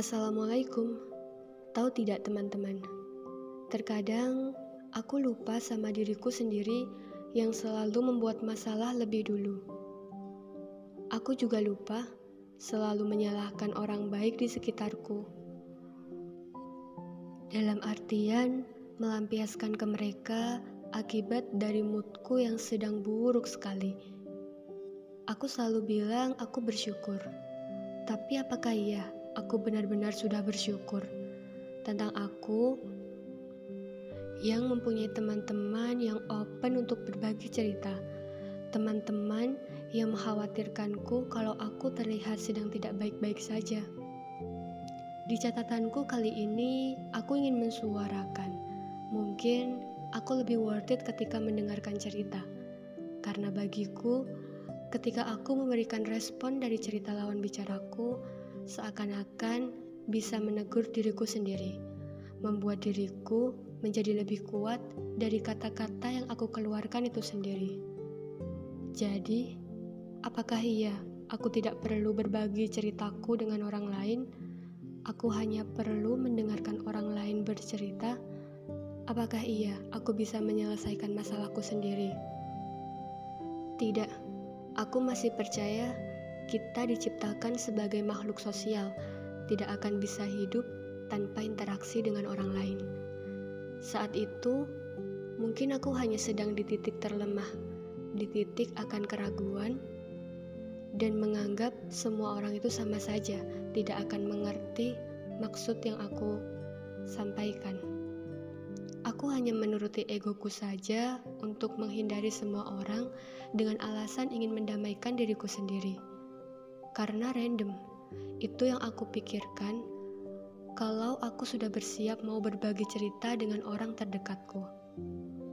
Assalamualaikum. Tahu tidak teman-teman? Terkadang aku lupa sama diriku sendiri yang selalu membuat masalah lebih dulu. Aku juga lupa selalu menyalahkan orang baik di sekitarku. Dalam artian melampiaskan ke mereka akibat dari moodku yang sedang buruk sekali. Aku selalu bilang aku bersyukur. Tapi apakah iya aku benar-benar sudah bersyukur tentang aku yang mempunyai teman-teman yang open untuk berbagi cerita. Teman-teman yang mengkhawatirkanku kalau aku terlihat sedang tidak baik-baik saja. Di catatanku kali ini, aku ingin mensuarakan. Mungkin aku lebih worth it ketika mendengarkan cerita. Karena bagiku, ketika aku memberikan respon dari cerita lawan bicaraku, seakan-akan bisa menegur diriku sendiri, membuat diriku menjadi lebih kuat dari kata-kata yang aku keluarkan itu sendiri. Jadi, apakah iya aku tidak perlu berbagi ceritaku dengan orang lain? Aku hanya perlu mendengarkan orang lain bercerita. Apakah iya aku bisa menyelesaikan masalahku sendiri? Tidak, aku masih percaya kita diciptakan sebagai makhluk sosial, tidak akan bisa hidup tanpa interaksi dengan orang lain. Saat itu, mungkin aku hanya sedang di titik terlemah, di titik akan keraguan, dan menganggap semua orang itu sama saja, tidak akan mengerti maksud yang aku sampaikan. Aku hanya menuruti egoku saja untuk menghindari semua orang dengan alasan ingin mendamaikan diriku sendiri. Karena random, itu yang aku pikirkan kalau aku sudah bersiap mau berbagi cerita dengan orang terdekatku.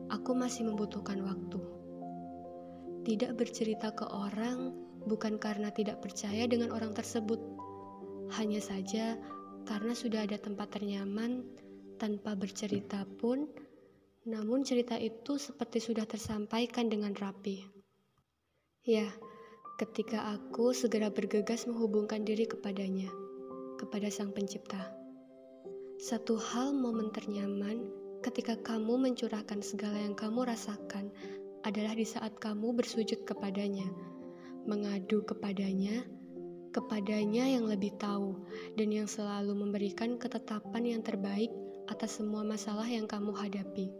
Aku masih membutuhkan waktu. Tidak bercerita ke orang bukan karena tidak percaya dengan orang tersebut, hanya saja karena sudah ada tempat ternyaman tanpa bercerita pun, namun cerita itu seperti sudah tersampaikan dengan rapi. Ya, ketika aku segera bergegas menghubungkan diri kepadanya, kepada Sang Pencipta. Satu hal momen ternyaman ketika kamu mencurahkan segala yang kamu rasakan adalah di saat kamu bersujud kepadanya, mengadu kepadanya, kepadanya yang lebih tahu dan yang selalu memberikan ketetapan yang terbaik atas semua masalah yang kamu hadapi.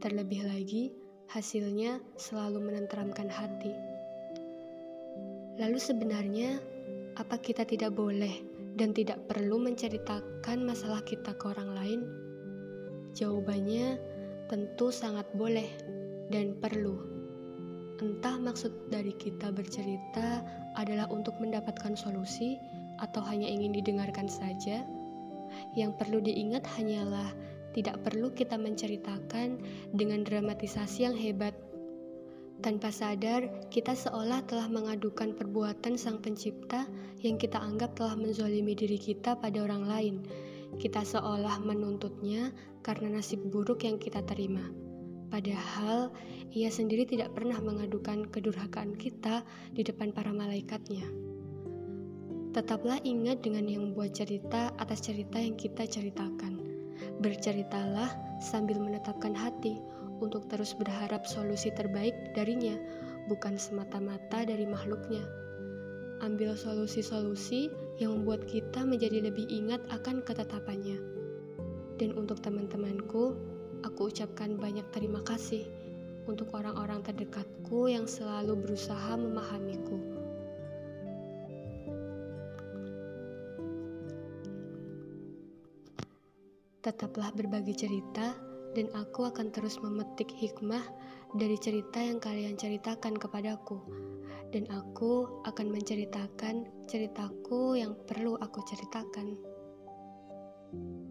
Terlebih lagi, hasilnya selalu menenteramkan hati. Lalu sebenarnya, apa kita tidak boleh dan tidak perlu menceritakan masalah kita ke orang lain? Jawabannya tentu sangat boleh dan perlu. Entah maksud dari kita bercerita adalah untuk mendapatkan solusi atau hanya ingin didengarkan saja yang perlu diingat hanyalah tidak perlu kita menceritakan dengan dramatisasi yang hebat. Tanpa sadar, kita seolah telah mengadukan perbuatan Sang Pencipta yang kita anggap telah menzolimi diri kita pada orang lain. Kita seolah menuntutnya karena nasib buruk yang kita terima. Padahal, ia sendiri tidak pernah mengadukan kedurhakaan kita di depan para malaikatnya. Tetaplah ingat dengan yang membuat cerita atas cerita yang kita ceritakan. Berceritalah sambil menetapkan hati untuk terus berharap solusi terbaik darinya, bukan semata-mata dari makhluknya. Ambil solusi-solusi yang membuat kita menjadi lebih ingat akan ketetapannya. Dan untuk teman-temanku, aku ucapkan banyak terima kasih untuk orang-orang terdekatku yang selalu berusaha memahamiku. Tetaplah berbagi cerita, dan aku akan terus memetik hikmah dari cerita yang kalian ceritakan kepadaku. Dan aku akan menceritakan ceritaku yang perlu aku ceritakan. thank you